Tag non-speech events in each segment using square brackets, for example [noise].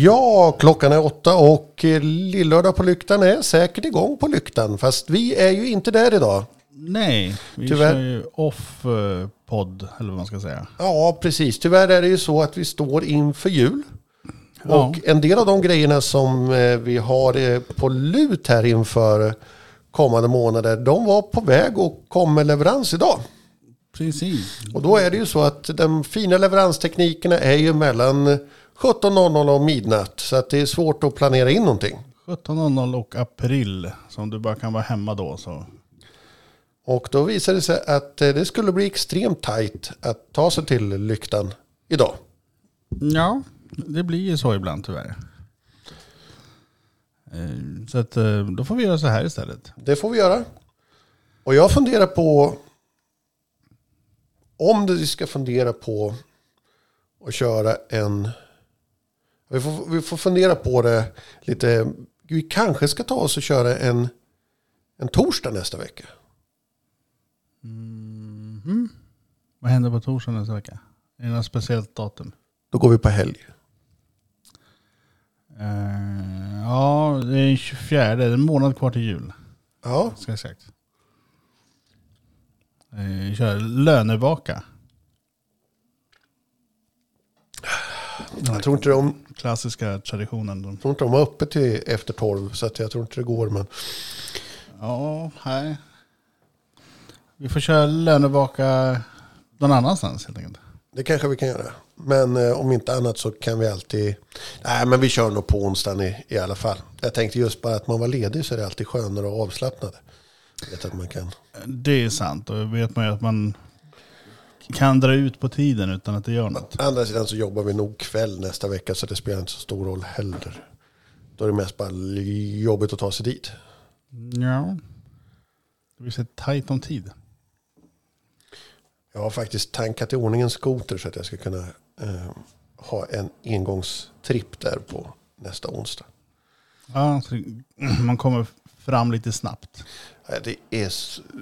Ja, klockan är åtta och eh, Lillördag på lyktan är säkert igång på lyktan. Fast vi är ju inte där idag. Nej, vi Tyvärr. kör ju off-podd, eller vad man ska säga. Ja, precis. Tyvärr är det ju så att vi står inför jul. Ja. Och en del av de grejerna som eh, vi har eh, på lut här inför kommande månader, de var på väg och kom med leverans idag. Precis. Och då är det ju så att de fina leveransteknikerna är ju mellan 17.00 och midnatt. Så att det är svårt att planera in någonting. 17.00 och april, så om du bara kan vara hemma då så. Och då visade det sig att eh, det skulle bli extremt tajt att ta sig till lyktan idag. Ja, det blir ju så ibland tyvärr. Eh, Så att eh, då får vi göra så här istället. Det får vi göra. Och jag funderar på om vi ska fundera på att köra en... Vi får, vi får fundera på det lite. Vi kanske ska ta oss och köra en, en torsdag nästa vecka. Vad händer på torsdag nästa vecka? Är det något speciellt datum? Då går vi på helg. Eh, ja, det är 24, det är en månad kvar till jul. Ja, Ska jag sagt. Eh, kör lönevaka. Jag tror inte de, Klassiska traditionen. De- tror inte de har öppet till efter tolv. Så att jag tror inte det går. Men Ja, nej. Vi får köra lönevaka någon annanstans helt enkelt. det kanske vi kan göra. Men eh, om inte annat så kan vi alltid... Nej, men vi kör nog på onsdagen i, i alla fall. Jag tänkte just bara att man var ledig så är det alltid skönare och avslappnad. Jag vet att man kan... Det är sant och vet man ju att man kan dra ut på tiden utan att det gör något. Å andra sidan så jobbar vi nog kväll nästa vecka så det spelar inte så stor roll heller. Då är det mest bara jobbigt att ta sig dit. Ja. Det blir så tajt om tid. Jag har faktiskt tankat i ordning en skoter så att jag ska kunna eh, ha en engångstripp där på nästa onsdag. Ja, man kommer fram lite snabbt. Det, är,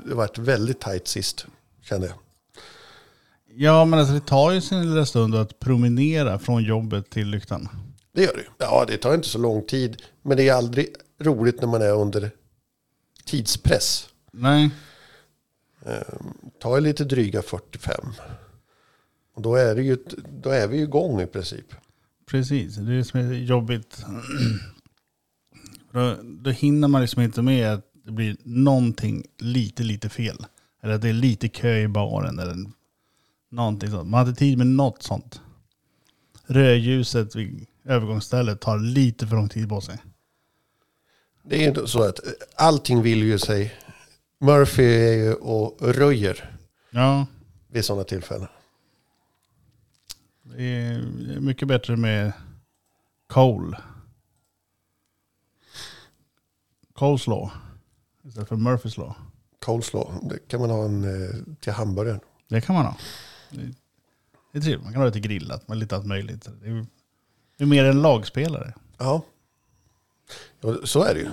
det har varit väldigt tajt sist, kände jag. Ja, men alltså det tar ju sin lilla stund att promenera från jobbet till lyktan. Det gör det. Ja, det tar inte så lång tid. Men det är aldrig roligt när man är under tidspress. Nej, Ta ju lite dryga 45. Och då är, det ju, då är vi ju igång i princip. precis. Det är det som är jobbigt. Då, då hinner man liksom inte med att det blir någonting lite, lite fel. Eller att det är lite kö i baren eller någonting sånt. Man inte tid med något sånt. Rödljuset vid övergångsstället tar lite för lång tid på sig. Det är ju inte så att allting vill ju sig. Murphy är ju och röjer Ja, vid sådana tillfällen. det är mycket bättre med Cole. Cole's law. Istället för Murphys law. Coleslaw, det kan man ha en eh, till hamburgaren. Det kan man ha. Det- är trevligt. Man kan ha till grillat med lite allt möjligt. Det är, det är mer en lagspelare. Ja. ja, så är det ju.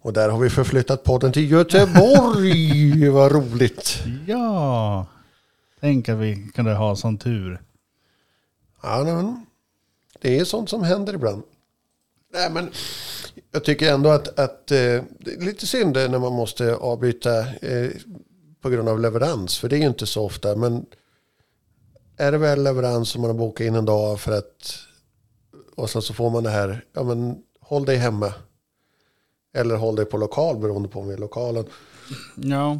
Och där har vi förflyttat podden till Göteborg. [laughs] Vad roligt. Ja! Tänk att vi kunde ha sån tur. Ja, men det är sånt som händer ibland. Nej, men jag tycker ändå att, att eh, det är lite synd när man måste avbryta eh, på grund av leverans. För det är ju inte så ofta. Men är det väl leverans som man har bokat in en dag för att och sen så får man det här, ja men håll dig hemma. Eller håll dig på lokal beroende på om vi är lokalen. Ja.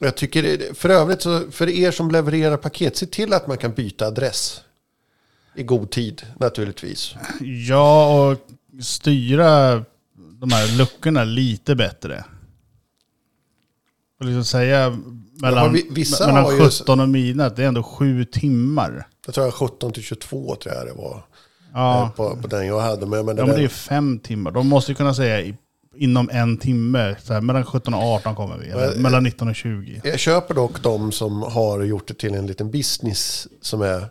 Jag tycker, för övrigt, så för er som levererar paket, se till att man kan byta adress. I god tid naturligtvis. Ja, och styra de här luckorna lite bättre. Och liksom säga mellan, vi- vissa mellan har ju- 17 och midnatt, det är ändå sju timmar. Jag tror jag 17 till 22 tror jag det var. Ja, eh, På, på den jag hade. Men, men det ja men det är fem timmar. De måste ju kunna säga i, inom en timme, så här, mellan 17 och 18 kommer vi. Eller mellan 19 och 20. Jag köper dock de som har gjort det till en liten business som är...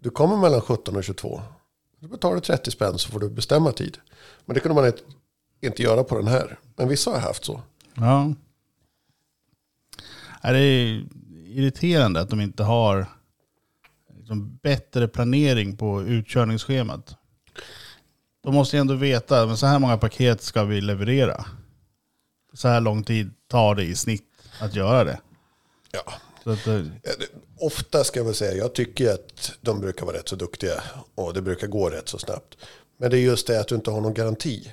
Du kommer mellan 17 och 22. Du betalar 30 spänn så får du bestämma tid. Men det kunde man inte, inte göra på den här. Men vissa har haft så. Ja. Ja, Det är irriterande att de inte har liksom bättre planering på utkörningsschemat. De måste ju ändå veta, men så här många paket ska vi leverera. Så här lång tid tar det i snitt att göra det. Ja. Att, eh, Ofta ska jag väl säga, jag tycker att de brukar vara rätt så duktiga och det brukar gå rätt så snabbt. Men det är just det att du inte har någon garanti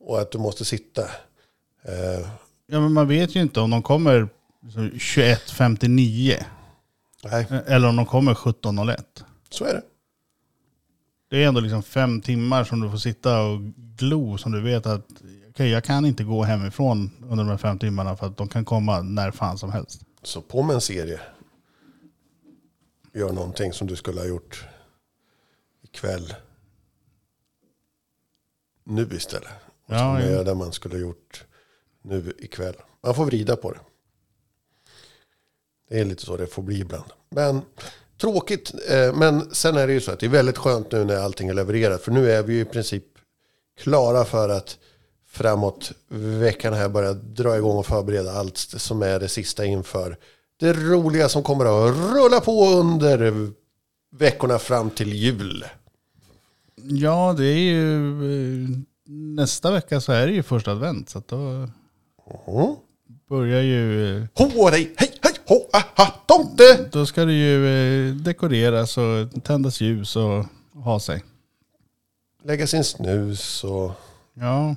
och att du måste sitta. Eh, ja, men man vet ju inte om de kommer liksom 21.59 nej, eller om de kommer 17.01. så är det. Det är ändå liksom fem timmar som du får sitta och glo som du vet att okej, jag kan inte gå hemifrån under de här fem timmarna för att de kan komma när fan som helst. Så på med en serie. Gör någonting som du skulle ha gjort ikväll. Nu istället. Och så Ja, ja. det man skulle ha gjort nu ikväll. Man får vrida på det. Det är lite så det får bli ibland. Men tråkigt. Eh, men sen är det ju så att det är väldigt skönt nu när allting är levererat. För nu är vi ju i princip klara för att framåt veckan här börja dra igång och förbereda allt som är det sista inför det roliga som kommer att rulla på under veckorna fram till jul. Ja, det är ju eh, nästa vecka så är det ju första advent. Så att då Mm. börjar ju, eh, Hå dig, hej, hej, hå, aha, tomte! då ska det ju eh, dekoreras och tändas ljus och ha sig. Lägga sin snus och Ja.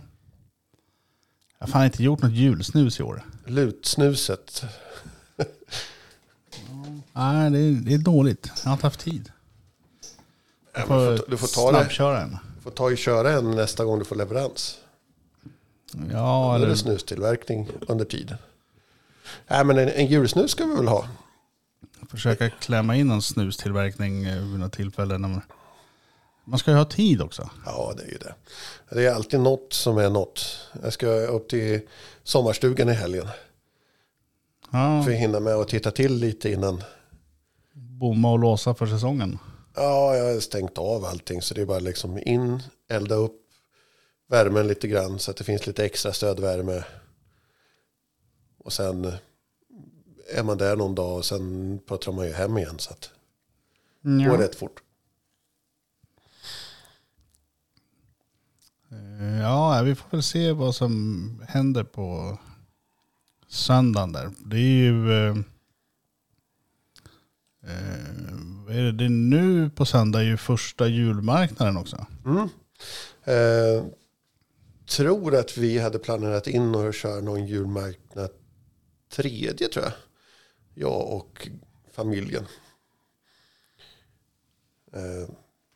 Jag har fan inte gjort något julsnus i år. lutsnuset. Nej, det är, det är dåligt. Jag har inte haft tid. Du, får, du får ta snabbköra en. Du får ta och köra en nästa gång du får leverans. Ja, Då är eller... snustillverkning under tiden. Nej, men en, en julsnus ska vi väl ha. Försöka klämma in en snustillverkning eh, vid något tillfälle. När man... man ska ju ha tid också. Ja, det är ju det. Det är alltid något som är något. Jag ska upp till sommarstugan i helgen. Ja, För att hinna med att titta till lite innan. bomma och låsa för säsongen. Ja, jag har stängt av allting. Så det är bara liksom in, elda upp värmen lite grann. Så att det finns lite extra stödvärme. Och sen är man där någon dag och sen pratar man ju hem igen. Så att det går Ja. rätt fort. Eh, ja, vi får väl se vad som händer på söndagen där. Det är ju... Eh, eh, är det? det är nu på söndag är ju första julmarknaden också. Mm. Eh, tror att vi hade planerat in och köra någon julmarknad tredje tror jag. Jag och familjen. Eh,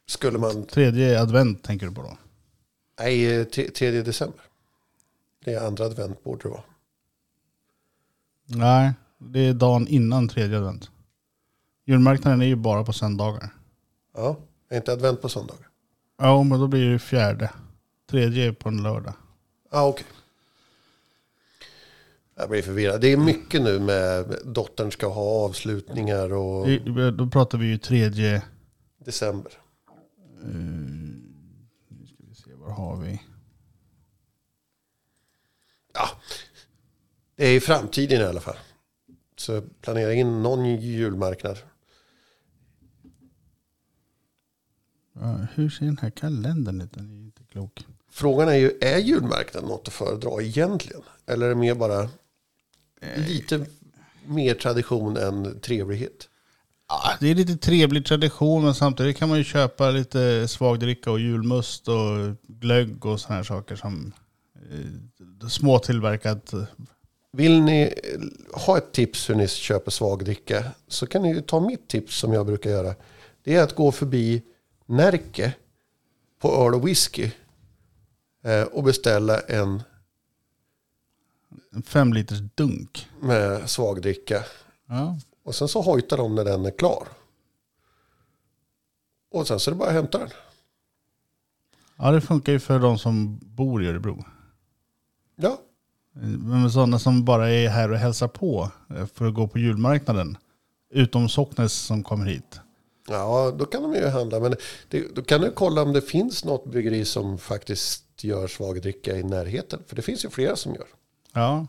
skulle man, Tredje advent tänker du på då? nej, tredje december. Det är andra advent borde det vara. Nej, det är dagen innan tredje advent. Julmarknaden är ju bara på söndagar. Ja, är inte advent på söndagar? Ja, men då blir det fjärde. Tredje är på en lördag. Ja, okej. Jag blir förvirrad. Det är mycket nu med dottern ska ha avslutningar och I- Då pratar vi ju tredje... december. eh, nu ska vi se, var har vi? Ja, det är i framtiden i alla fall. Så planera in någon julmarknad. Ja, hur ser den här kalendern ut? Den är inte klok. Frågan är ju, är julmarknaden något att föredra egentligen? Eller är det mer bara lite mer tradition än trevlighet? Ja, det är lite trevlig tradition men samtidigt kan man ju köpa lite svagdricka och julmust och glögg och sådana här saker som eh, småtillverkat. Vill ni eh, ha ett tips hur ni köper svagdricka så kan ni ju ta mitt tips som jag brukar göra. Det är att gå förbi Närke på öl och whisky eh, och beställa en En fem liters dunk. med svagdricka. Ja. Och sen så hojtar de när den är klar. Och sen så är det bara att hämta den. ja, det funkar ju för de som bor i Örebro. Ja, Men sådana som bara är här och hälsar på eh, för att gå på julmarknaden. Utom Socknes som kommer hit. Ja då kan de ju handla. Men det, då kan du kolla om det finns något bryggeri som faktiskt gör svagdricka i närheten. För det finns ju flera som gör. Ja.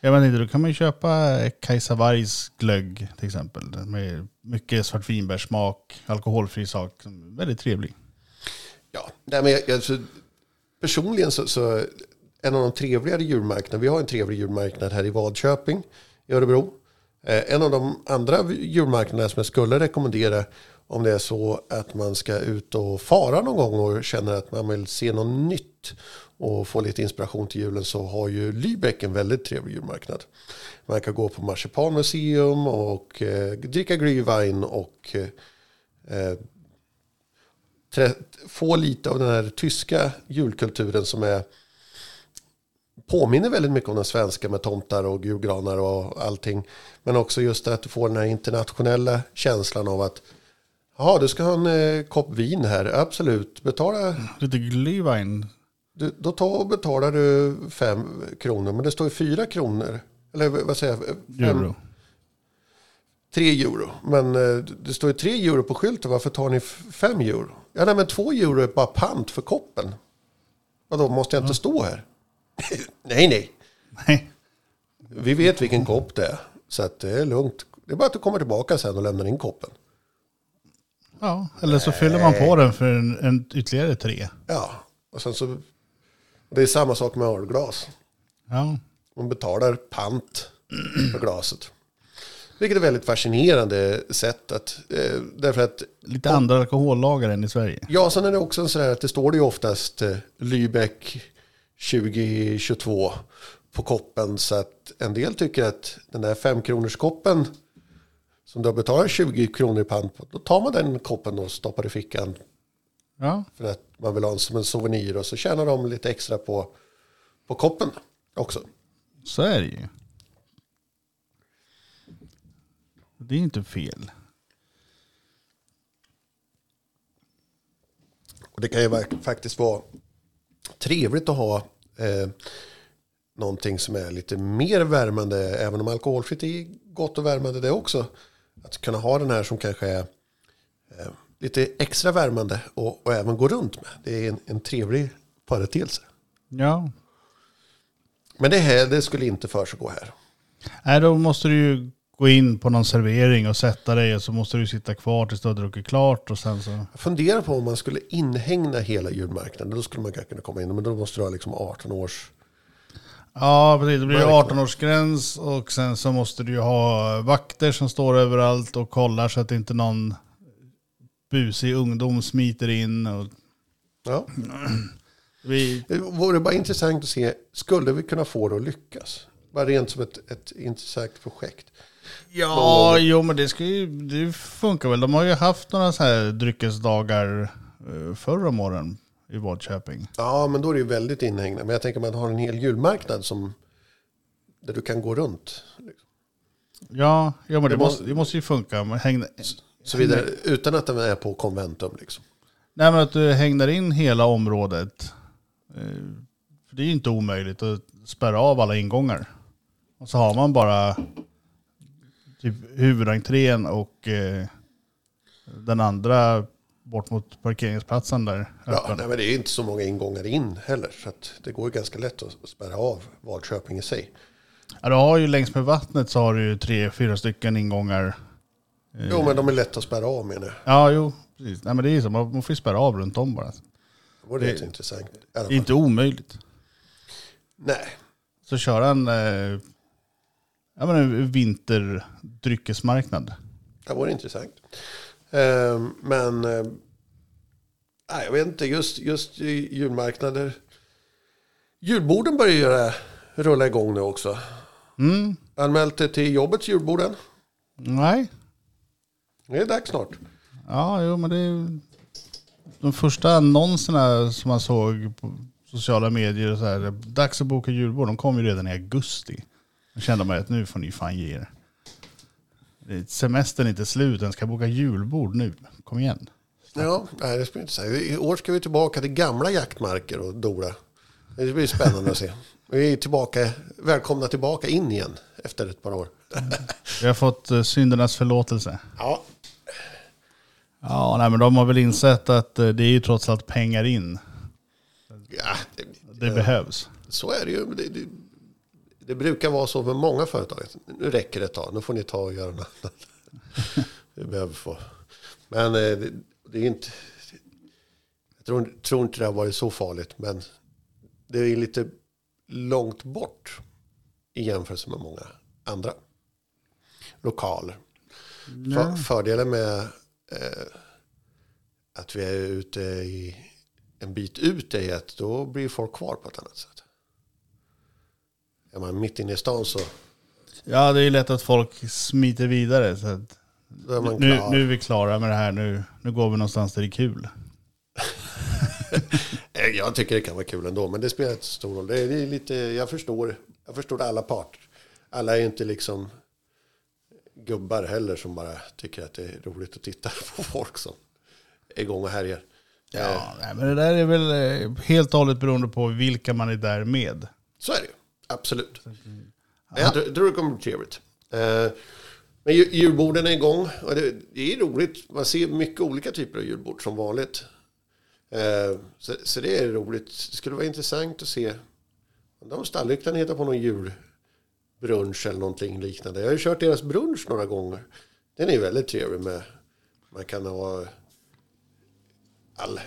Jag vet inte, då kan man ju köpa Kajsa Wargs glögg till exempel. Med mycket svartvinbärssmak, alkoholfri sak. Väldigt trevlig. Ja, nej, men jag, alltså, personligen så, så en av de trevligare djurmarknaderna, vi har en trevlig djurmarknad här i Vadköping i Örebro. Eh, en av de andra julmarknaderna som jag skulle rekommendera om det är så att man ska ut och fara någon gång och känner att man vill se något nytt och få lite inspiration till julen så har ju Lübeck en väldigt trevlig julmarknad. Man kan gå på marsipanmuseum och eh, dricka glühwein och eh, eh trä, få lite av den här tyska julkulturen som är påminner väldigt mycket om den svenska med tomtar och julgranar och allting. Men också just att du får den här internationella känslan av att Jaha, du ska ha en eh, kopp vin här. Absolut. Betala. Lite glühwein. Du, då tar och betalar du fem kronor. Men det står ju fyra kronor. Eller vad säger jag? Fem, Euro. Tre euro. Men eh, det står ju tre euro på skylten. Varför tar ni fem euro? Ja, nej, men två euro är bara pant för koppen. Vadå, måste jag inte stå här? Nej, nej. Nej. Vi vet vilken kopp det är. Så att det är lugnt. Det är bara att du kommer tillbaka sen och lämnar in koppen. Ja, eller så fyller man på den för en, en ytterligare tre. Ja, och sen så... Det är samma sak med ölglas. Ja. Man betalar pant för glaset. Vilket är väldigt fascinerande sätt att... Eh, därför att... Lite andra alkohollagar än i Sverige. Ja, sen är det också sån här att det står det ju oftast eh, Lübeck 2022 på koppen. Så att en del tycker att den där femkronorskoppen som du har betalat 20 kronor i pant på. Då tar man den koppen och stoppar i fickan Ja, för att man vill ha den som en souvenir. Och så tjänar de lite extra på, på koppen också. så är det ju. Det är inte fel. Och det kan ju faktiskt vara trevligt att ha eh, någonting som är lite mer värmande. Även om alkoholfritt är gott och värmande det också. Att kunna ha den här som kanske är eh, lite extra värmande och, och även gå runt med. Det är en, en trevlig företeelse. Ja. Men det här det skulle inte försiggå här. Nej, då måste du ju gå in på någon servering och sätta dig och så måste du sitta kvar tills du har druckit klart och sen så... Jag funderar på om man skulle inhägna hela julmarknaden. Då skulle man kanske kunna komma in. Men då måste du ha liksom 18 års... Ja, precis. Det blir ju Verkligen. 18-årsgräns och sen så måste du ju ha vakter som står överallt och kollar så att inte någon busig ungdom smiter in. Och Ja. [clears throat] vi, Det vore bara intressant att se, skulle vi kunna få det att lyckas? Bara rent som ett, ett intressant projekt. Ja, jo men det, ska ju, det funkar väl. De har ju haft några så här dryckesdagar eh, förr om åren i Vadköping. Ja, men då är det ju väldigt inhägnat. Men jag tänker man har en hel julmarknad som, där du kan gå runt. Ja, ja men det, Det måste, må- det måste ju funka. Men häng, Så vidare, utan att den är på konventum. Liksom. Nej men att du hängnar in hela området. Eh, För det är ju inte omöjligt att spärra av alla ingångar. Och så har man bara typ huvudentrén och eh, den andra bort mot parkeringsplatsen där. Ja, nej, men det är inte så många ingångar in heller. Så det går ju ganska lätt att spärra av Vadköping i sig. Ja, du har ju längs med vattnet så har du ju tre, fyra stycken ingångar. Eh, Jo, men de är lätta att spärra av menar jag. Ja, jo. Precis. Nej men det är ju så, man får ju spärra av runt om bara. Det vore Det- intressant. Inte omöjligt. Nej, Så köra en, eh, ja, men en vinterdryckesmarknad. det vore intressant. Ehm, men eh, nej, jag vet inte, just, just julmarknader. Julborden börjar göra, rulla igång nu också. Mm. Anmält det till jobbets julborden. Nej. Det är dags snart. Ja, jo men det är de första annonserna som man såg på sociala medier och så här, dags att boka julbord, de kom ju redan i augusti. Då kände man att nu får ni fan ge er. Semestern är inte slut, den ska boka julbord nu. Kom igen. Ja, nej, det spelar inte så. I år ska vi tillbaka till gamla jaktmarker och Dora. Det blir spännande att se. Vi är tillbaka, välkomna tillbaka in igen efter ett par år. Vi har fått eh, syndernas förlåtelse. Ja, Ja, nej, men de har väl insett att eh, det är ju trots allt pengar in. ja det, Det behövs. så är det ju. Det, det, det brukar vara så med många företag. Nu räcker det ett tag, nu får ni ta och göra något annat. [laughs] Vi behöver få. Men eh, det, det är inte... Jag tror, tror inte det har varit så farligt, men det är lite långt bort i jämförelse med många andra lokaler. För, fördelen med eh, att vi är ute i en bit ut är att då blir folk kvar på ett annat sätt. Är man mitt inne i stan så Ja, det är ju lätt att folk smiter vidare. Så att då är man nu, klar. nu är vi klara med det här. Nu, nu går vi någonstans där det är kul. Eh, [laughs] Jag tycker det kan vara kul ändå, men det spelar inte stor roll. Det är, det är lite, jag förstår, jag förstår alla parter. Alla är inte liksom gubbar heller som bara tycker att det är roligt att titta [laughs] på folk som är igång och härjar. Eh, Ja, nej, men det där är väl eh, helt och hållet beroende på vilka man är där med. Så är det ju, absolut. Jag tror, det kommer bli trevligt. Eh, Men ju- julborden är igång och det, det är roligt. Man ser mycket olika typer av julbord som vanligt. Eh, Så, så det är roligt. Det skulle vara intressant att se om de Stallyktan hittar på någon julbrunch eller någonting liknande. Jag har ju kört deras brunch några gånger. Den är väldigt trevlig med. Man kan ha all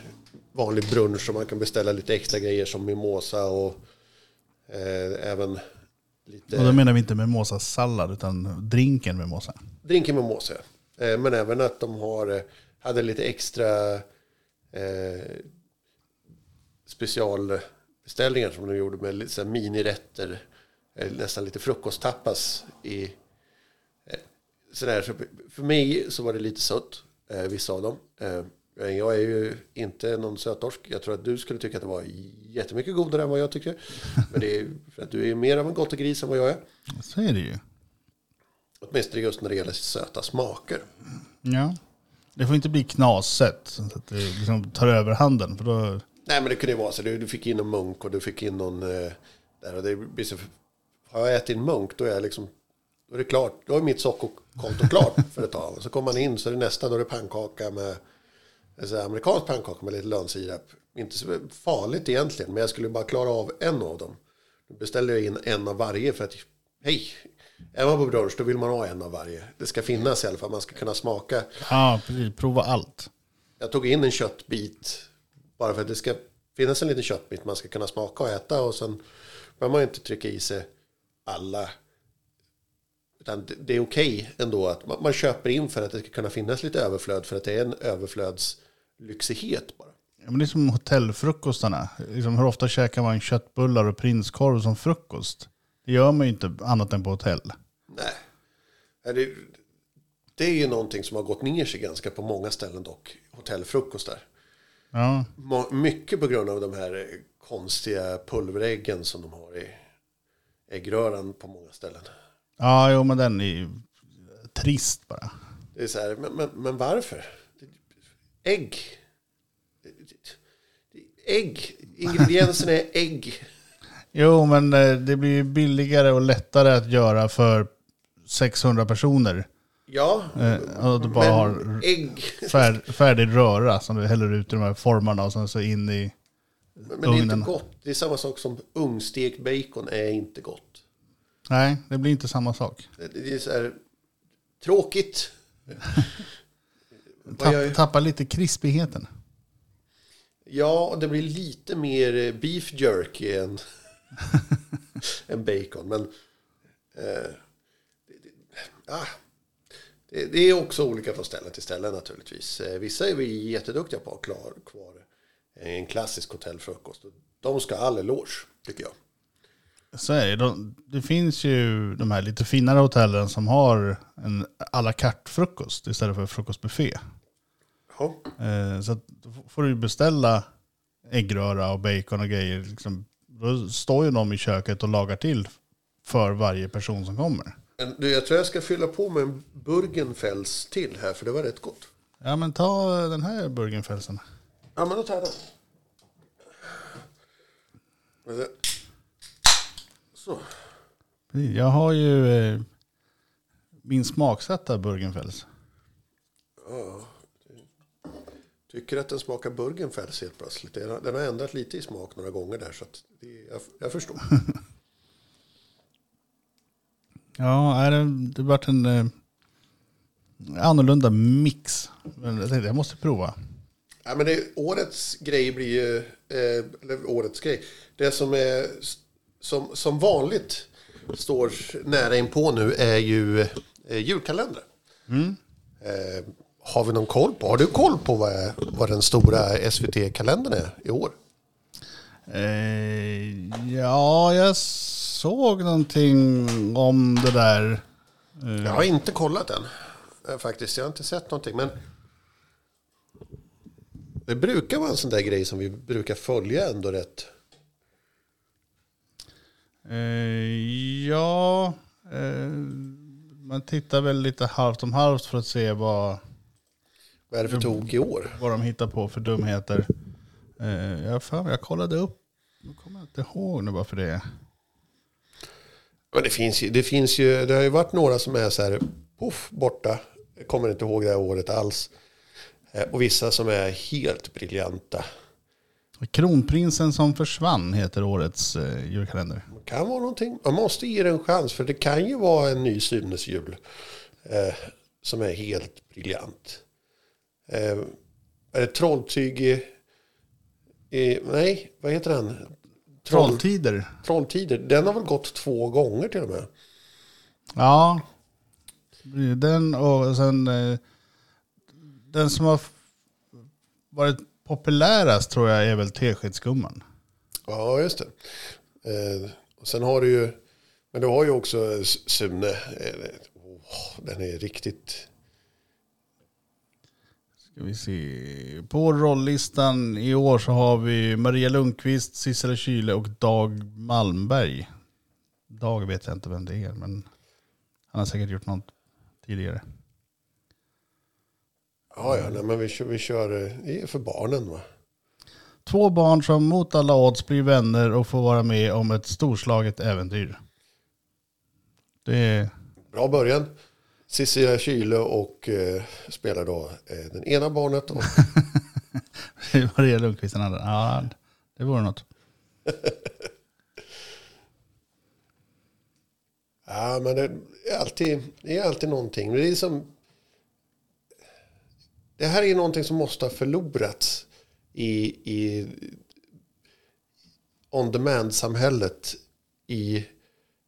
vanlig brunch och man kan beställa lite extra grejer som mimosa och eh, även lite... Och då menar vi inte mimosa-sallad utan drinken mimosa. Drinken med måse. Eh, men även att de har, eh, hade lite extra eh, specialbeställningar som de gjorde med lite minirätter. Eh, nästan lite frukosttappas i... Eh, sådär. Så för mig så var det lite sött, eh, vissa av dem. Jag är ju inte någon söttorsk. Jag tror att du skulle tycka att det var jättemycket godare än vad jag tycker. Men det är för att du är ju mer av en gottegris än vad jag är. Så är det ju. Åtminstone just när det gäller söta smaker. Ja. Det får inte bli knasigt så att det liksom tar över handen. För då, Nej men det kunde ju vara så. Du, fick in en munk och du fick in någon... Eh, där och det blir så, har jag ätit en munk då är jag liksom... Då är det klart. Då är mitt sockerkonto klart för ett tag. Så kommer man in så är det nästa. Då är det pannkaka med... Alltså amerikansk pannkaka med lite lönsirap. Inte så farligt egentligen. Men jag skulle bara klara av en av dem. Då beställde jag in en av varje för att... Hej! Är man på brunch då vill man ha en av varje. Det ska finnas i alla fall. Man ska kunna smaka. ja, precis. Prova allt. Jag tog in en köttbit bara för att det ska finnas en liten köttbit man ska kunna smaka och äta och sen behöver man inte trycka i sig alla. Utan det- är okej ändå att man, man köper in för att det ska kunna finnas lite överflöd för att det är en överflödslyxighet bara. Ja, men det är som hotellfrukostarna. Liksom, hur ofta käkar man köttbullar och prinskorv som frukost? Det gör man ju inte annat än på hotell. Nej. Det, det är ju någonting som har gått ner sig ganska på många ställen dock. Hotellfrukostar. Ja, Mycket på grund av de här konstiga pulveräggen som de har i äggröran på många ställen. ja jo, men den är ju trist bara. Det är så här, men, men, men varför? Ägg. Ägg. Ingredienserna är ägg. Jo, men eh, det blir ju billigare och lättare att göra för 600 personer. Ja, Eh, du bara men har ägg. fär, färdig röra som du häller ut i de här formarna och sen så in i... Men det är inte gott. Det är samma sak som ugnsstekt bacon är inte gott. Nej, det blir inte samma sak. Det det är så här tråkigt. Tapp, jag- Tappa lite krispigheten. Ja, och det blir lite mer eh, beef jerky än, [laughs] än bacon. Men eh, det, det, ah, det, det är också olika från ställe till ställe naturligtvis. Eh, vissa är vi jätteduktiga på att ha klar, kvar en klassisk hotellfrukost. De ska ha all eloge, tycker jag. Så är det. De, det finns ju de här lite finare hotellen som har en à la carte frukost istället för frukostbuffé. Ja, Eh, så då får du beställa äggröra och bacon och grejer. Liksom, då står ju de i köket och lagar till för varje person som kommer. men du, jag tror jag ska fylla på med en Burgenfels till här, för det var rätt gott. Ja men ta den här burgenfälsen. Ja, men då tar jag den. Så. Jag har ju eh, min smaksatta burgenfäls. Tycker att den smakar Burgenfels helt plötsligt. Den har, den har ändrat lite i smak några gånger där. Så det, jag, jag förstår. [laughs] Ja, är det, det vart en eh, annorlunda mix. Men jag tänkte jag måste prova. Ja, men det, årets grej blir ju, eh, eller årets grej, det som är som, som vanligt står nära inpå nu är ju eh, julkalendrar. Eh, har vi någon koll på, har du koll på vad, vad den stora SVT-kalendern är i år? Eh, ja, jag såg någonting om det där. Jag har inte kollat den eh, faktiskt, jag har inte sett någonting. Men det brukar vara en sån där grej som vi brukar följa ändå rätt. Eh, ja, eh, man tittar väl lite halvt om halvt för att se vad, Vad är det för tok i år? vad de hittar på för dumheter. Eh, jag, fan, jag kollade upp, jag kommer inte ihåg nu varför det är. Men det finns ju, det finns ju, det har ju varit några som är så här, poff, borta. Jag kommer inte ihåg det här året alls. Eh, Och vissa som är helt briljanta. Kronprinsen som försvann heter årets eh, julkalender. Det kan vara någonting. Man måste ge det en chans. För det kan ju vara en ny Sunes jul. Eh, som är helt briljant. Eh, är det Trolltyg i... Nej, vad heter den? Troll, Trolltider. Trolltider. Den har väl gått två gånger till och med. Ja, den och sen eh, den som har varit populärast tror jag är väl Teskedsgumman. Ja, just det. Eh, och sen har du ju... Men du har ju också S- Sune. Eh, åh, den är riktigt... Ska vi se. På rolllistan i år så har vi Maria Lundqvist, Sissela Kyle och Dag Malmberg. Dag vet jag inte vem det är, men han har säkert gjort något tidigare. Ja, ja, nej, men vi kör, vi kör... eh, Det är för barnen va? Två barn som mot alla odds blir vänner och får vara med om ett storslaget äventyr. Det är... Bra början. Cissi Kyle och eh, spelar då eh, den ena barnet. Och, [laughs] Maria Lundqvist den andra. Ja, det vore något. [laughs] ja, men det är, alltid, det är alltid någonting. Det, är som, det här är någonting som måste ha förlorats i, i on demand-samhället i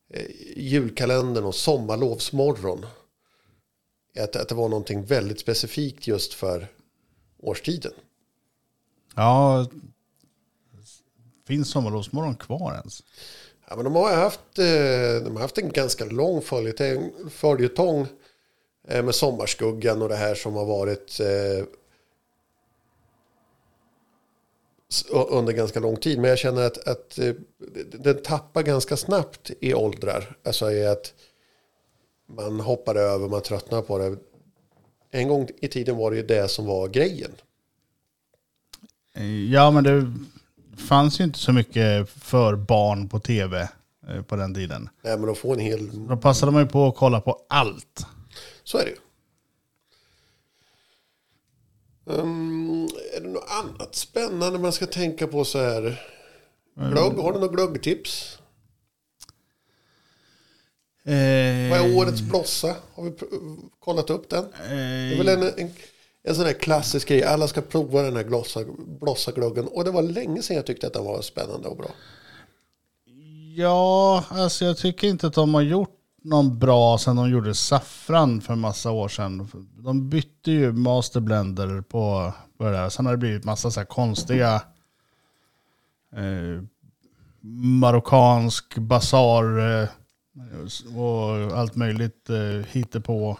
eh, julkalendern och sommarlovsmorgon. Att, att det var någonting väldigt specifikt just för årstiden. Ja, finns Sommarlovsmorgon kvar ens? Ja, men de har haft, eh, de har haft en ganska lång följetong, med Sommarskuggan och det här som har varit eh, under ganska lång tid. Men jag känner att, att eh, den tappar ganska snabbt i åldrar. Alltså i att man hoppar över, man tröttnar på det. En gång i tiden var det ju det som var grejen. Ja, men det fanns ju inte så mycket för barn på tv eh, på den tiden. Nej, men att få en hel... Då passade man ju på att kolla på allt. Så är det ju. Um, är det något annat spännande man ska tänka på så här? Glögg, har du något glöggtips? Eh, Vad är årets blossa? Har vi kollat upp den? Det är väl en, en, en sån här klassisk grej. Alla ska prova den här glossa, blossaglöggen. Och det var länge sedan jag tyckte att den var spännande och bra. Ja, alltså jag tycker inte att de har gjort någon bra sen de gjorde saffran för en massa år sedan. De bytte ju masterblender på, på det där. Sen har det blivit massa så här konstiga eh, marockansk basar eh, och allt möjligt eh, hittepå.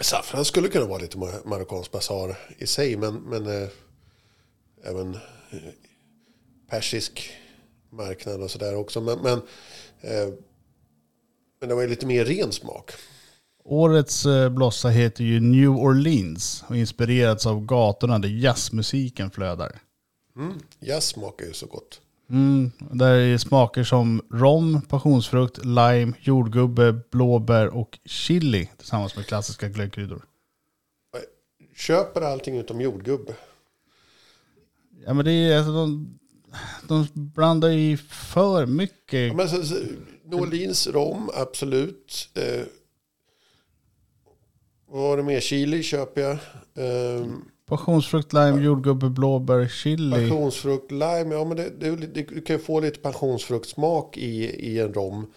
Saffran skulle kunna vara lite mar- marockansk basar i sig. Men, men eh, även eh, persisk marknad och sådär också. Men, men, eh, men det var ju lite mer ren smak. Årets eh, blossa heter ju New Orleans och inspirerats av gatorna där jazzmusiken flödar. Mm. Jazz smakar ju så gott. Mm, där är smaker som rom, passionsfrukt, lime, jordgubbe, blåbär och chili tillsammans med klassiska glöggkryddor. Köper allting utom jordgubb. Ja men det är alltså de, de blandar i för mycket. Ja, men så, så, New Orleans rom, absolut. Eh, vad var det mer? Chili köper jag. Eh, Passionsfrukt, lime, jordgubbe, blåbär, chili. passionsfrukt, lime. Ja, men det, det, det, du kan få lite passionsfruktsmak i, i en rom.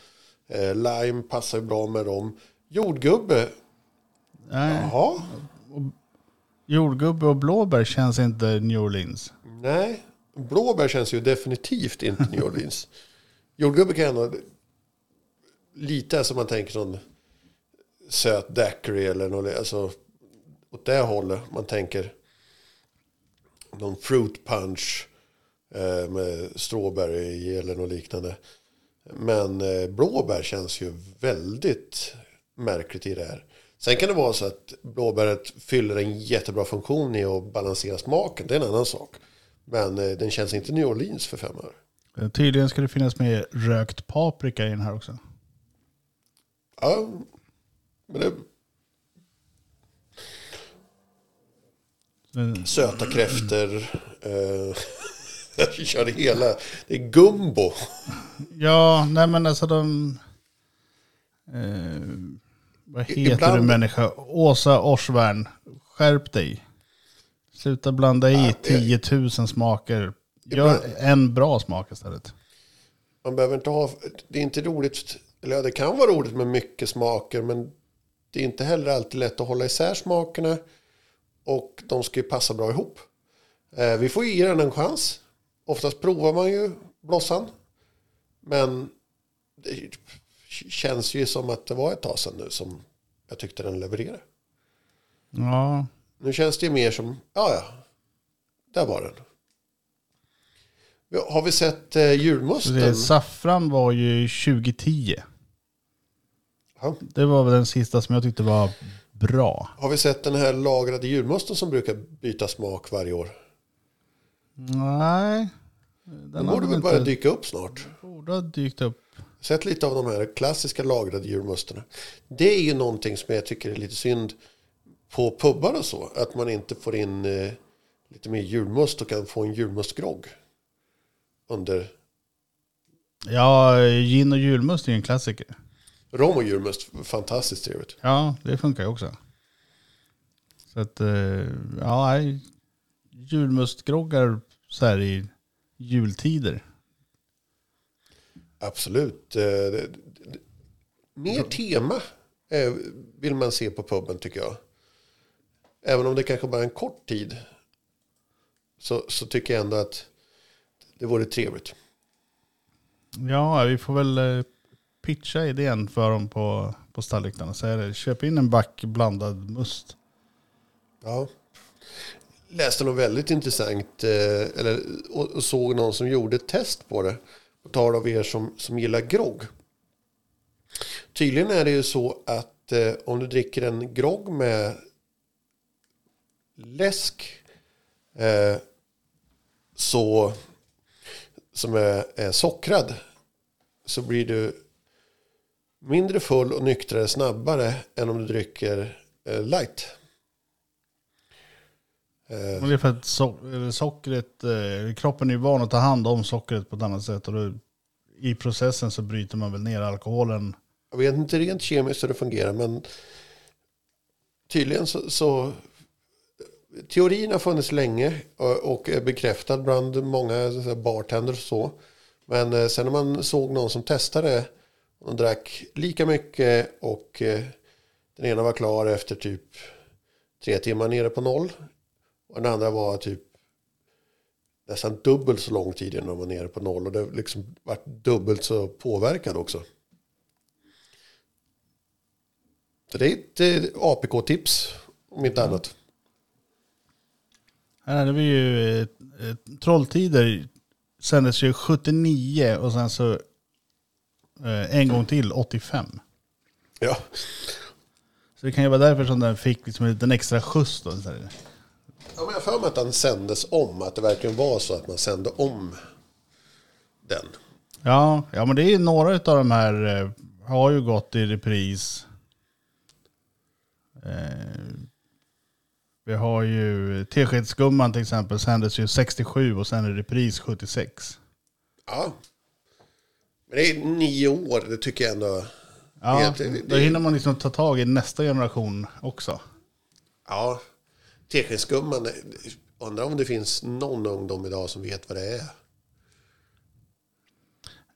Eh, lime passar ju bra med rom. Jordgubbe, Nej, jaha. jordgubbe och blåbär känns inte New Orleans. Nej, blåbär känns ju definitivt inte New Orleans. [laughs] Jordgubbe kan ändå lite som man tänker någon söt daiquiri eller något, alltså åt det hållet. Man tänker någon fruit punch eh, med strawberry i eller något liknande. Men eh, blåbär känns ju väldigt märkligt i det här. Sen kan det vara så att blåbäret fyller en jättebra funktion i att balansera smaken. Det är en annan sak. Men eh, den känns inte New Orleans för fem öre. Eh, tydligen ska det finnas med rökt paprika i den här också. Ja, men det, söta kräftor. Eh, [laughs] jag kör det hela. Det är gumbo. Ja, nej men alltså de... Eh, vad heter Ibland- du människa? Åsa Orsvärn, skärp dig. Sluta blanda i Ja, 10 000 smaker. Gör en bra smak istället. Man behöver inte ha, det är inte roligt, eller ja, det kan vara roligt med mycket smaker, men det är inte heller alltid lätt att hålla isär smakerna. Och de ska ju passa bra ihop. Eh, vi får ju ge den en chans. Oftast provar man ju blossan. Men det känns ju som att det var ett tag sedan nu som jag tyckte den levererade. Ja, Nu känns det ju mer som, ja ja, där var den. Har vi sett eh, julmusten? saffran var ju 2010. Ja. Det var väl den sista som jag tyckte var bra. Har vi sett den här lagrade julmusten som brukar byta smak varje år? Nej. Den Den borde väl börja dyka upp snart. borde ha dykt upp. Sett lite av de här klassiska lagrade julmusterna. Det är ju någonting som jag tycker är lite synd på pubbar och så. Att man inte får in eh, lite mer julmust och kan få en julmustgrogg. Under Ja, gin och julmust är ju en klassiker. rom och julmust. Fantastiskt trevligt. Ja, det funkar ju också. Så att, eh, ja, julmustgroggar så här i jultider. Absolut. Eh, Mer tema eh, vill man se på puben tycker jag. Även om det kanske bara är en kort tid. Så, så tycker jag ändå att det vore trevligt. Ja, vi får väl eh, pitcha idén för dem på, på stallryktarna. Så är det, köp in en back blandad must. Ja. Läste något väldigt intressant. Eh, eller, och, och såg någon som gjorde ett test på det. På tal av er som, som gillar grogg. Tydligen är det ju så att eh, om du dricker en grogg med läsk eh, så som är, är sockrad så blir du mindre full och nyktrare snabbare än om du dricker eh, light. Eh, det är för att so sockret, eh, kroppen är ju van att ta hand om sockret på ett annat sätt. Och då, i processen så bryter man väl ner alkoholen. Jag vet inte rent kemiskt hur det fungerar men tydligen så, så teorin har funnits länge och och är bekräftad bland många bartenders och så. Men eh, sen när man såg någon som testade och drack lika mycket och eh, den ena var klar efter typ tre timmar nere på noll och den andra var typ nästan dubbelt så lång tid innan de var nere på noll och det liksom vart dubbelt så påverkad också. Så det är ett eh, APK-tips om inte annat. Här hade vi ju eh, eh, Trolltider sändes ju 79 och sen så eh, en gång till 85. Ja, Så det kan ju vara därför som den fick liksom en liten extra skjuts då. Ja men jag för mig att den sändes om. Att det verkligen var så att man sände om den. Ja, ja, men det är ju några av de här har ju gått i repris. Eh, vi har ju Teskedsgumman till exempel sändes ju 67 och sen i repris 76. Ja. Men det är nio år, det tycker jag ändå. Ja, Helt- det- då hinner man liksom ta tag i nästa generation också. Ja, Teskedsgumman. Undrar om det finns någon ungdom idag som vet vad det är.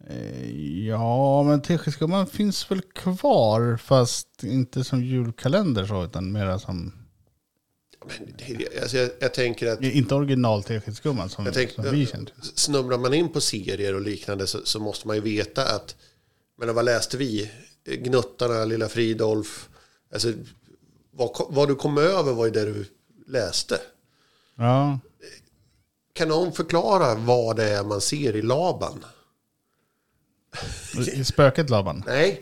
Eh, Ja, men Teskedsgumman finns väl kvar, fast inte som julkalender så, utan mera som... Det, alltså jag, jag tänker att Inte original Teskedsgumman som, Jag tänk- som vi känner snumrar man in på serier och liknande så, så måste man ju veta att, men vad läste vi? Gnuttarna, Lilla Fridolf. Alltså, vad, vad du kom över var ju det du läste. Ja, Kan någon förklara vad det är man ser i Laban? i spöket Laban. Nej,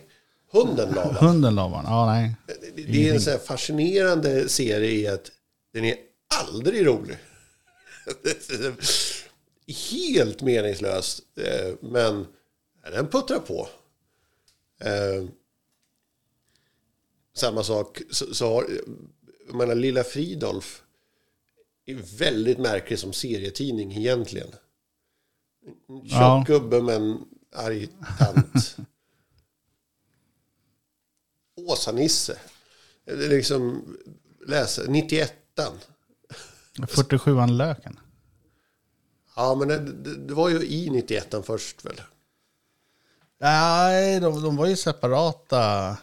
hunden Laban. Hunden Laban, ja nej. Det- är en så här fascinerande serie i att den är aldrig rolig. [laughs] Helt meningslös. eh, Men den puttrar på. Eh, Samma sak, så, så har, jag menar, Lilla Fridolf är väldigt märklig som serietidning egentligen. En Tjock Ja. gubbe med en arg tant. [laughs] Åsa-Nisse. Liksom, läsa, 91 47an Löken. Ja, men det, det, var ju i 91 först väl? Nej, de, de var ju separata.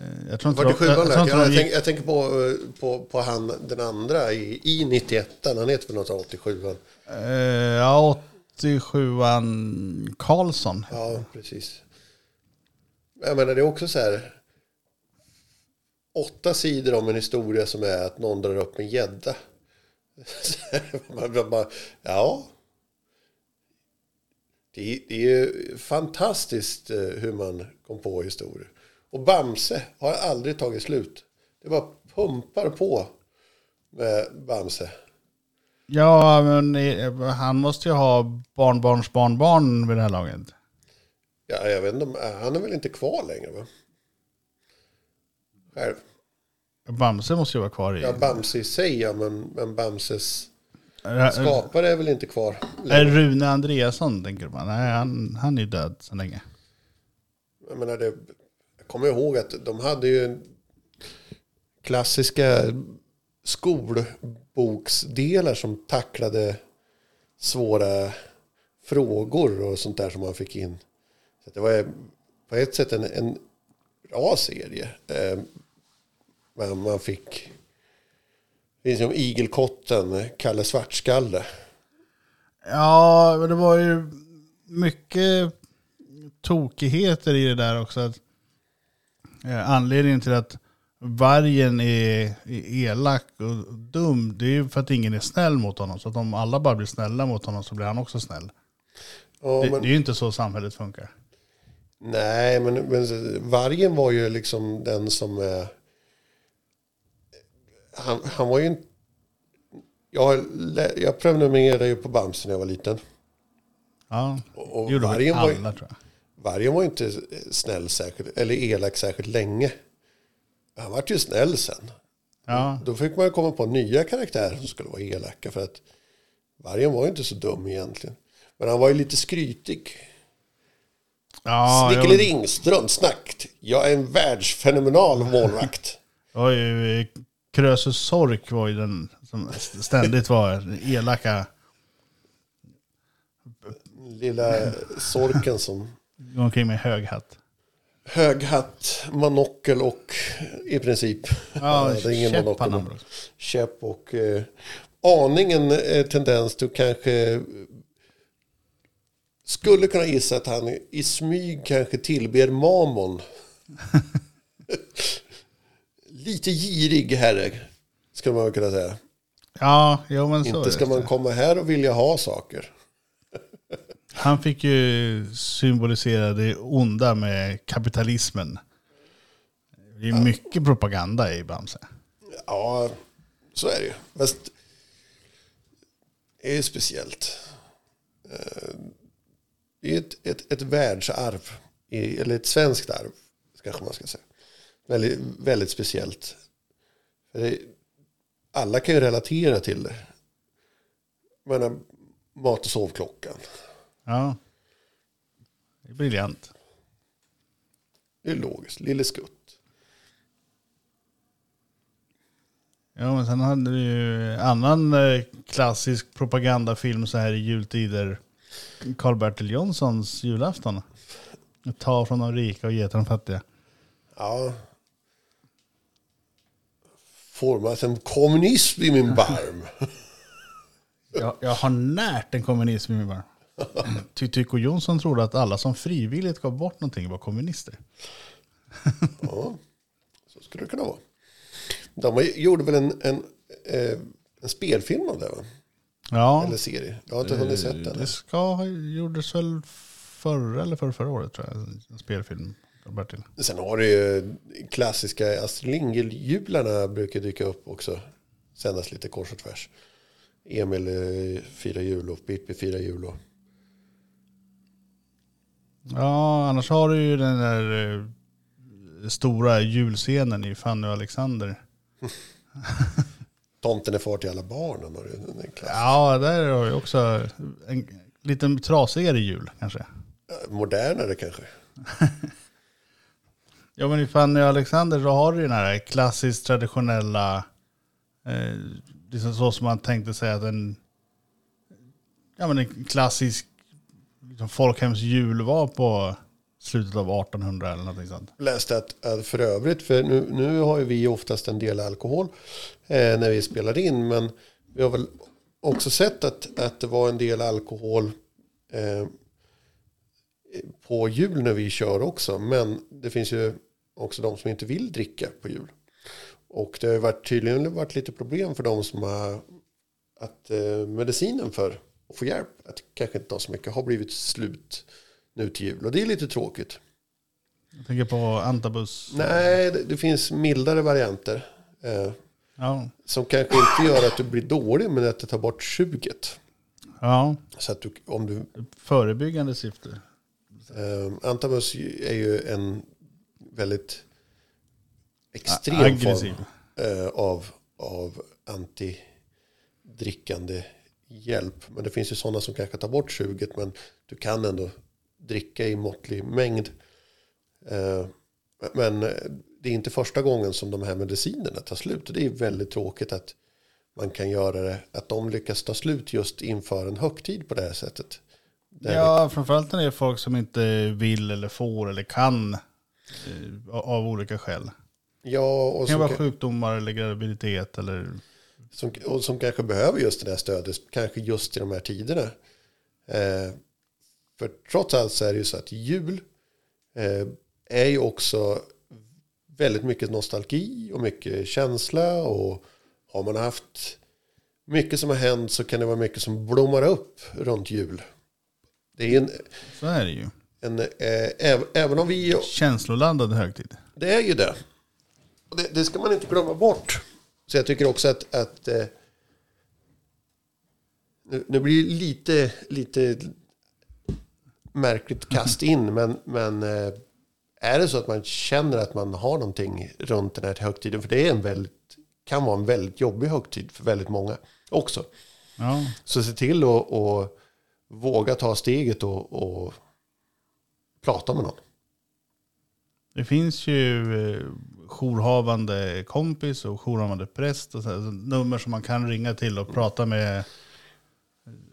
Eh, Jag tror inte 47 de, jag, jag, jag, inte de jag, gick, jag tänker på, eh, på, på han, den andra i, i 91 Han heter väl något 87 eh, Ja, 87an Karlsson. Ja, precis. Jag menar, det är också så här. Åtta sidor om en historia som är att någon drar upp en gädda. [laughs] Ja. Det, är- det är ju fantastiskt eh, hur man kom på historier. Och Bamse har aldrig tagit slut. Det bara pumpar på med Bamse. Ja, men han måste ju ha barnbarns barnbarn vid det här laget. Ja, jag vet inte han är väl inte kvar längre va? Själv. Bamse måste ju vara kvar i... Ja, Bamse i sig ja, men, men Bamses skapare är väl inte kvar är. Rune Andreasson, tänker man? Nej, han, han är ju död sedan länge. Jag, menar, det, jag kommer ihåg att de hade ju klassiska skolboksdelar som tacklade svåra frågor och sånt där som man fick in. Så det var på ett sätt en, en bra serie. Men man fick... Det finns ju Igelkotten, Kalle Svartskalle. Ja, men det var ju mycket tokigheter i det där också. Att, eh, anledningen till att vargen är, är elak och dum, det är ju för att ingen är snäll mot honom. Så att om alla bara blir snälla mot honom så blir han också snäll. Ja, Det, men- det är ju inte så samhället funkar. Nej, men, men vargen var ju liksom den som... Eh, han, han var ju inte... Jag, jag prenumererade ju på Bamse när jag var liten. Ja, Och, gjorde vargen, var, ju- alla tror jag. vargen var ju inte snäll särskilt, eller elak särskilt länge. Han var ju snäll sen. Ja, Då fick man ju komma på nya karaktärer som skulle vara elaka. För att vargen var ju inte så dum egentligen. Men han var ju lite skrytig. ja Snickele jag, Ringström, snackt. Jag är en världsfenomenal målvakt. [laughs] var ju, Krösus Sork var ju den som ständigt var den elaka. Lilla sorken som Går omkring med hög hatt. hög hatt, monokel och i princip. Ja, [laughs] det är ingen käpp. Käpp och eh, aningen eh, tendens till kanske skulle kunna gissa att han i smyg kanske tillber Mamon. [laughs] Lite girig herre, skulle man kunna säga. Ja, jo men så Inte ska man komma här och vilja ha saker. Han fick ju symbolisera det onda med kapitalismen. Det är mycket propaganda i Bamse. Ja, så är det ju. Fast det är ju speciellt. Eh, Det är ett, ett, ett världsarv, eller ett svenskt arv, kanske man ska säga. Väldigt, väldigt speciellt. Alla kan ju relatera till det. Jag menar, mat och sovklockan. Ja. Det är briljant. Det är logiskt. Lille Skutt. Ja, men sen hade vi ju annan eh, klassisk propagandafilm så här i jultider. Karl-Bertil Jonssons julafton. Ta från de rika och ge till de fattiga. Ja. Formas en kommunism i min barm. Jag, jag har närt en kommunism i min barm. Ty Tycho Jonsson trodde att alla som frivilligt gav bort någonting var kommunister. Ja, så skulle det kunna vara. De gjorde väl en, en, eh, en spelfilm av det va? Ja, Eller serie. Jag har inte hunnit sett den. det ska, gjordes väl förra eller förra, förra året tror jag. En spelfilm. Bertil. Sen har du ju klassiska Astrid Lindgren-jularna brukar dyka upp också. Sändas lite kors och tvärs. Emil eh, firar jul och Pippi firar jul. Och... Ja, annars har du ju den där eh, stora julscenen i Fanny och Alexander. [laughs] Tomten är far till alla barnen. Och den. Ja, där har ju också en lite trasigare jul kanske. Modernare kanske. [laughs] Ja, men i Fanny och Alexander så har du ju den här klassiskt traditionella, eh, liksom så som man tänkte sig att en, ja men en klassisk liksom folkhemsjul var på slutet av 1800 eller någonting sånt. läste att, att för övrigt, för nu, nu har ju vi oftast en del alkohol eh, när vi spelar in, men vi har väl också sett att, att det var en del alkohol eh, på jul när vi kör också, men det finns ju också de som inte vill dricka på jul. Och det har varit, tydligen varit lite problem för de som har att eh, medicinen för att få hjälp, att kanske inte har så mycket, har blivit slut nu till jul. Och det är lite tråkigt. Jag tänker på Antabus. Nej, det, det finns mildare varianter. Eh, Ja, som kanske inte gör att du blir dålig, men att det tar bort suget. ja, Så att du, om du, förebyggande syfte. eh, Antabus är ju en väldigt extrem Aggressiv. form eh, av, av antidrickande hjälp. Men det finns ju sådana som kanske tar bort suget, men du kan ändå dricka i måttlig mängd. Eh, men eh, det är inte första gången som de här medicinerna tar slut. Det är väldigt tråkigt att man kan göra det, att de lyckas ta slut just inför en högtid på det här sättet. Där Ja, framförallt när det är folk som inte vill eller får eller kan av olika skäl. Ja, och Det kan vara sjukdomar eller graviditet eller... som, och som kanske behöver just det här stödet, kanske just i de här tiderna. Eh, för trots allt så är det ju så att jul eh, är ju också väldigt mycket nostalgi och mycket känsla. Och har man haft mycket som har hänt så kan det vara mycket som blommar upp runt jul. Det är en, Så är det ju. En eh, äv, även om vi Känsloladdad högtid. Det är ju det. Och det, det ska man inte glömma bort. Så jag tycker också att, att eh, nu, nu blir det lite, lite märkligt kast in, men, men eh, är det så att man känner att man har någonting runt den här högtiden, för det är en väldigt, kan vara en väldigt jobbig högtid för väldigt många också. Ja, Så se till att att våga ta steget och, och prata med någon. det finns ju eh, jourhavande kompis och jourhavande präst och så här, så nummer som man kan ringa till och prata med.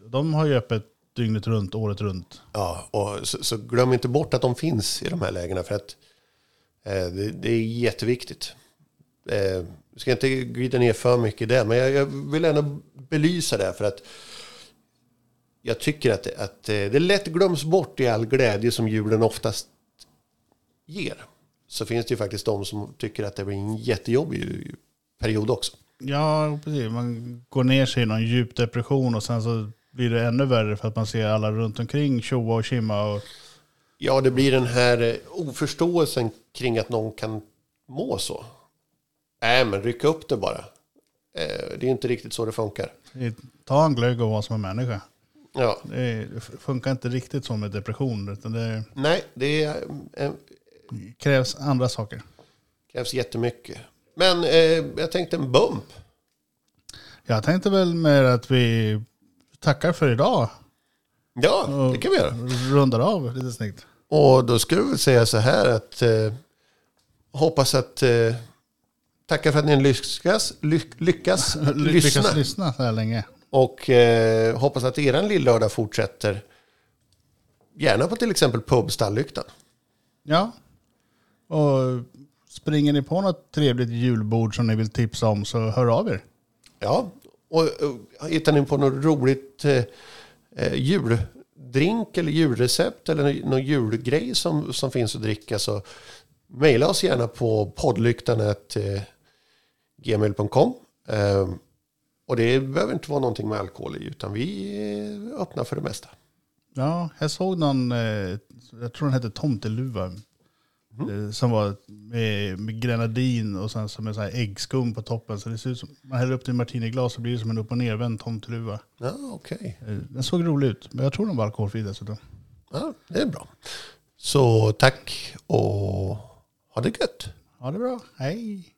De har ju öppet dygnet runt, året runt. Ja, och så, så glöm inte bort att de finns i de här lägena för att eh, det, det är jätteviktigt. Eh, jag ska inte glida ner för mycket i det, men jag, jag vill ändå belysa det för att jag tycker att, det- att eh, det lätt glöms bort i all glädje som julen oftast ger. Så finns det ju faktiskt de som tycker att det blir en jättejobbig period också. Ja, precis. Man går ner sig i någon djup depression och sen så blir det ännu värre för att man ser alla runt omkring tjoa och kimma. Och, Ja, det blir den här eh, oförståelsen kring att någon kan må så. Nej, men rycka upp det bara. Eh, Det är inte riktigt så det funkar. ta en glögg och vara som en människa. Ja, Det, funkar inte riktigt så med depression. Utan det nej, det är, eh, krävs andra saker. krävs jättemycket. Men eh, jag tänkte en bump. Jag tänkte väl med att vi tackar för idag. Ja, det kan vi göra. Rundar av lite snyggt. Och då skulle jag väl säga så här att eh, hoppas att eh, tacka för att ni lyckas, ly, lyckas [laughs] Ly- lyssna. Lyckas lyssna så här länge. Och eh, hoppas att eran lillördag fortsätter. Gärna på till exempel pub Stalllyktan. Ja. Och springer ni på något trevligt julbord som ni vill tipsa om så hör av er. Ja, och eh, hittar ni på något roligt eh, eh, juldrink eller julrecept eller nå- någon julgrej som, som finns att dricka så mejla oss gärna på poddlyktan.gmail.com. Eh, och det behöver inte vara någonting med alkohol i utan vi är öppna för det mesta. Ja, jag såg någon, eh, jag tror den hette Tomteluva. eh, Som var med, med grenadin och sen som en sån här äggskum på toppen. Så det ser ut som, man häller upp det i martiniglas så blir det som en upp och nervänd tomteluva. Ja, okej. Eh, Den såg rolig ut, men jag tror den var alkoholfri dessutom. Ja, det är bra. Så tack och ha det gött. Ha det bra, hej!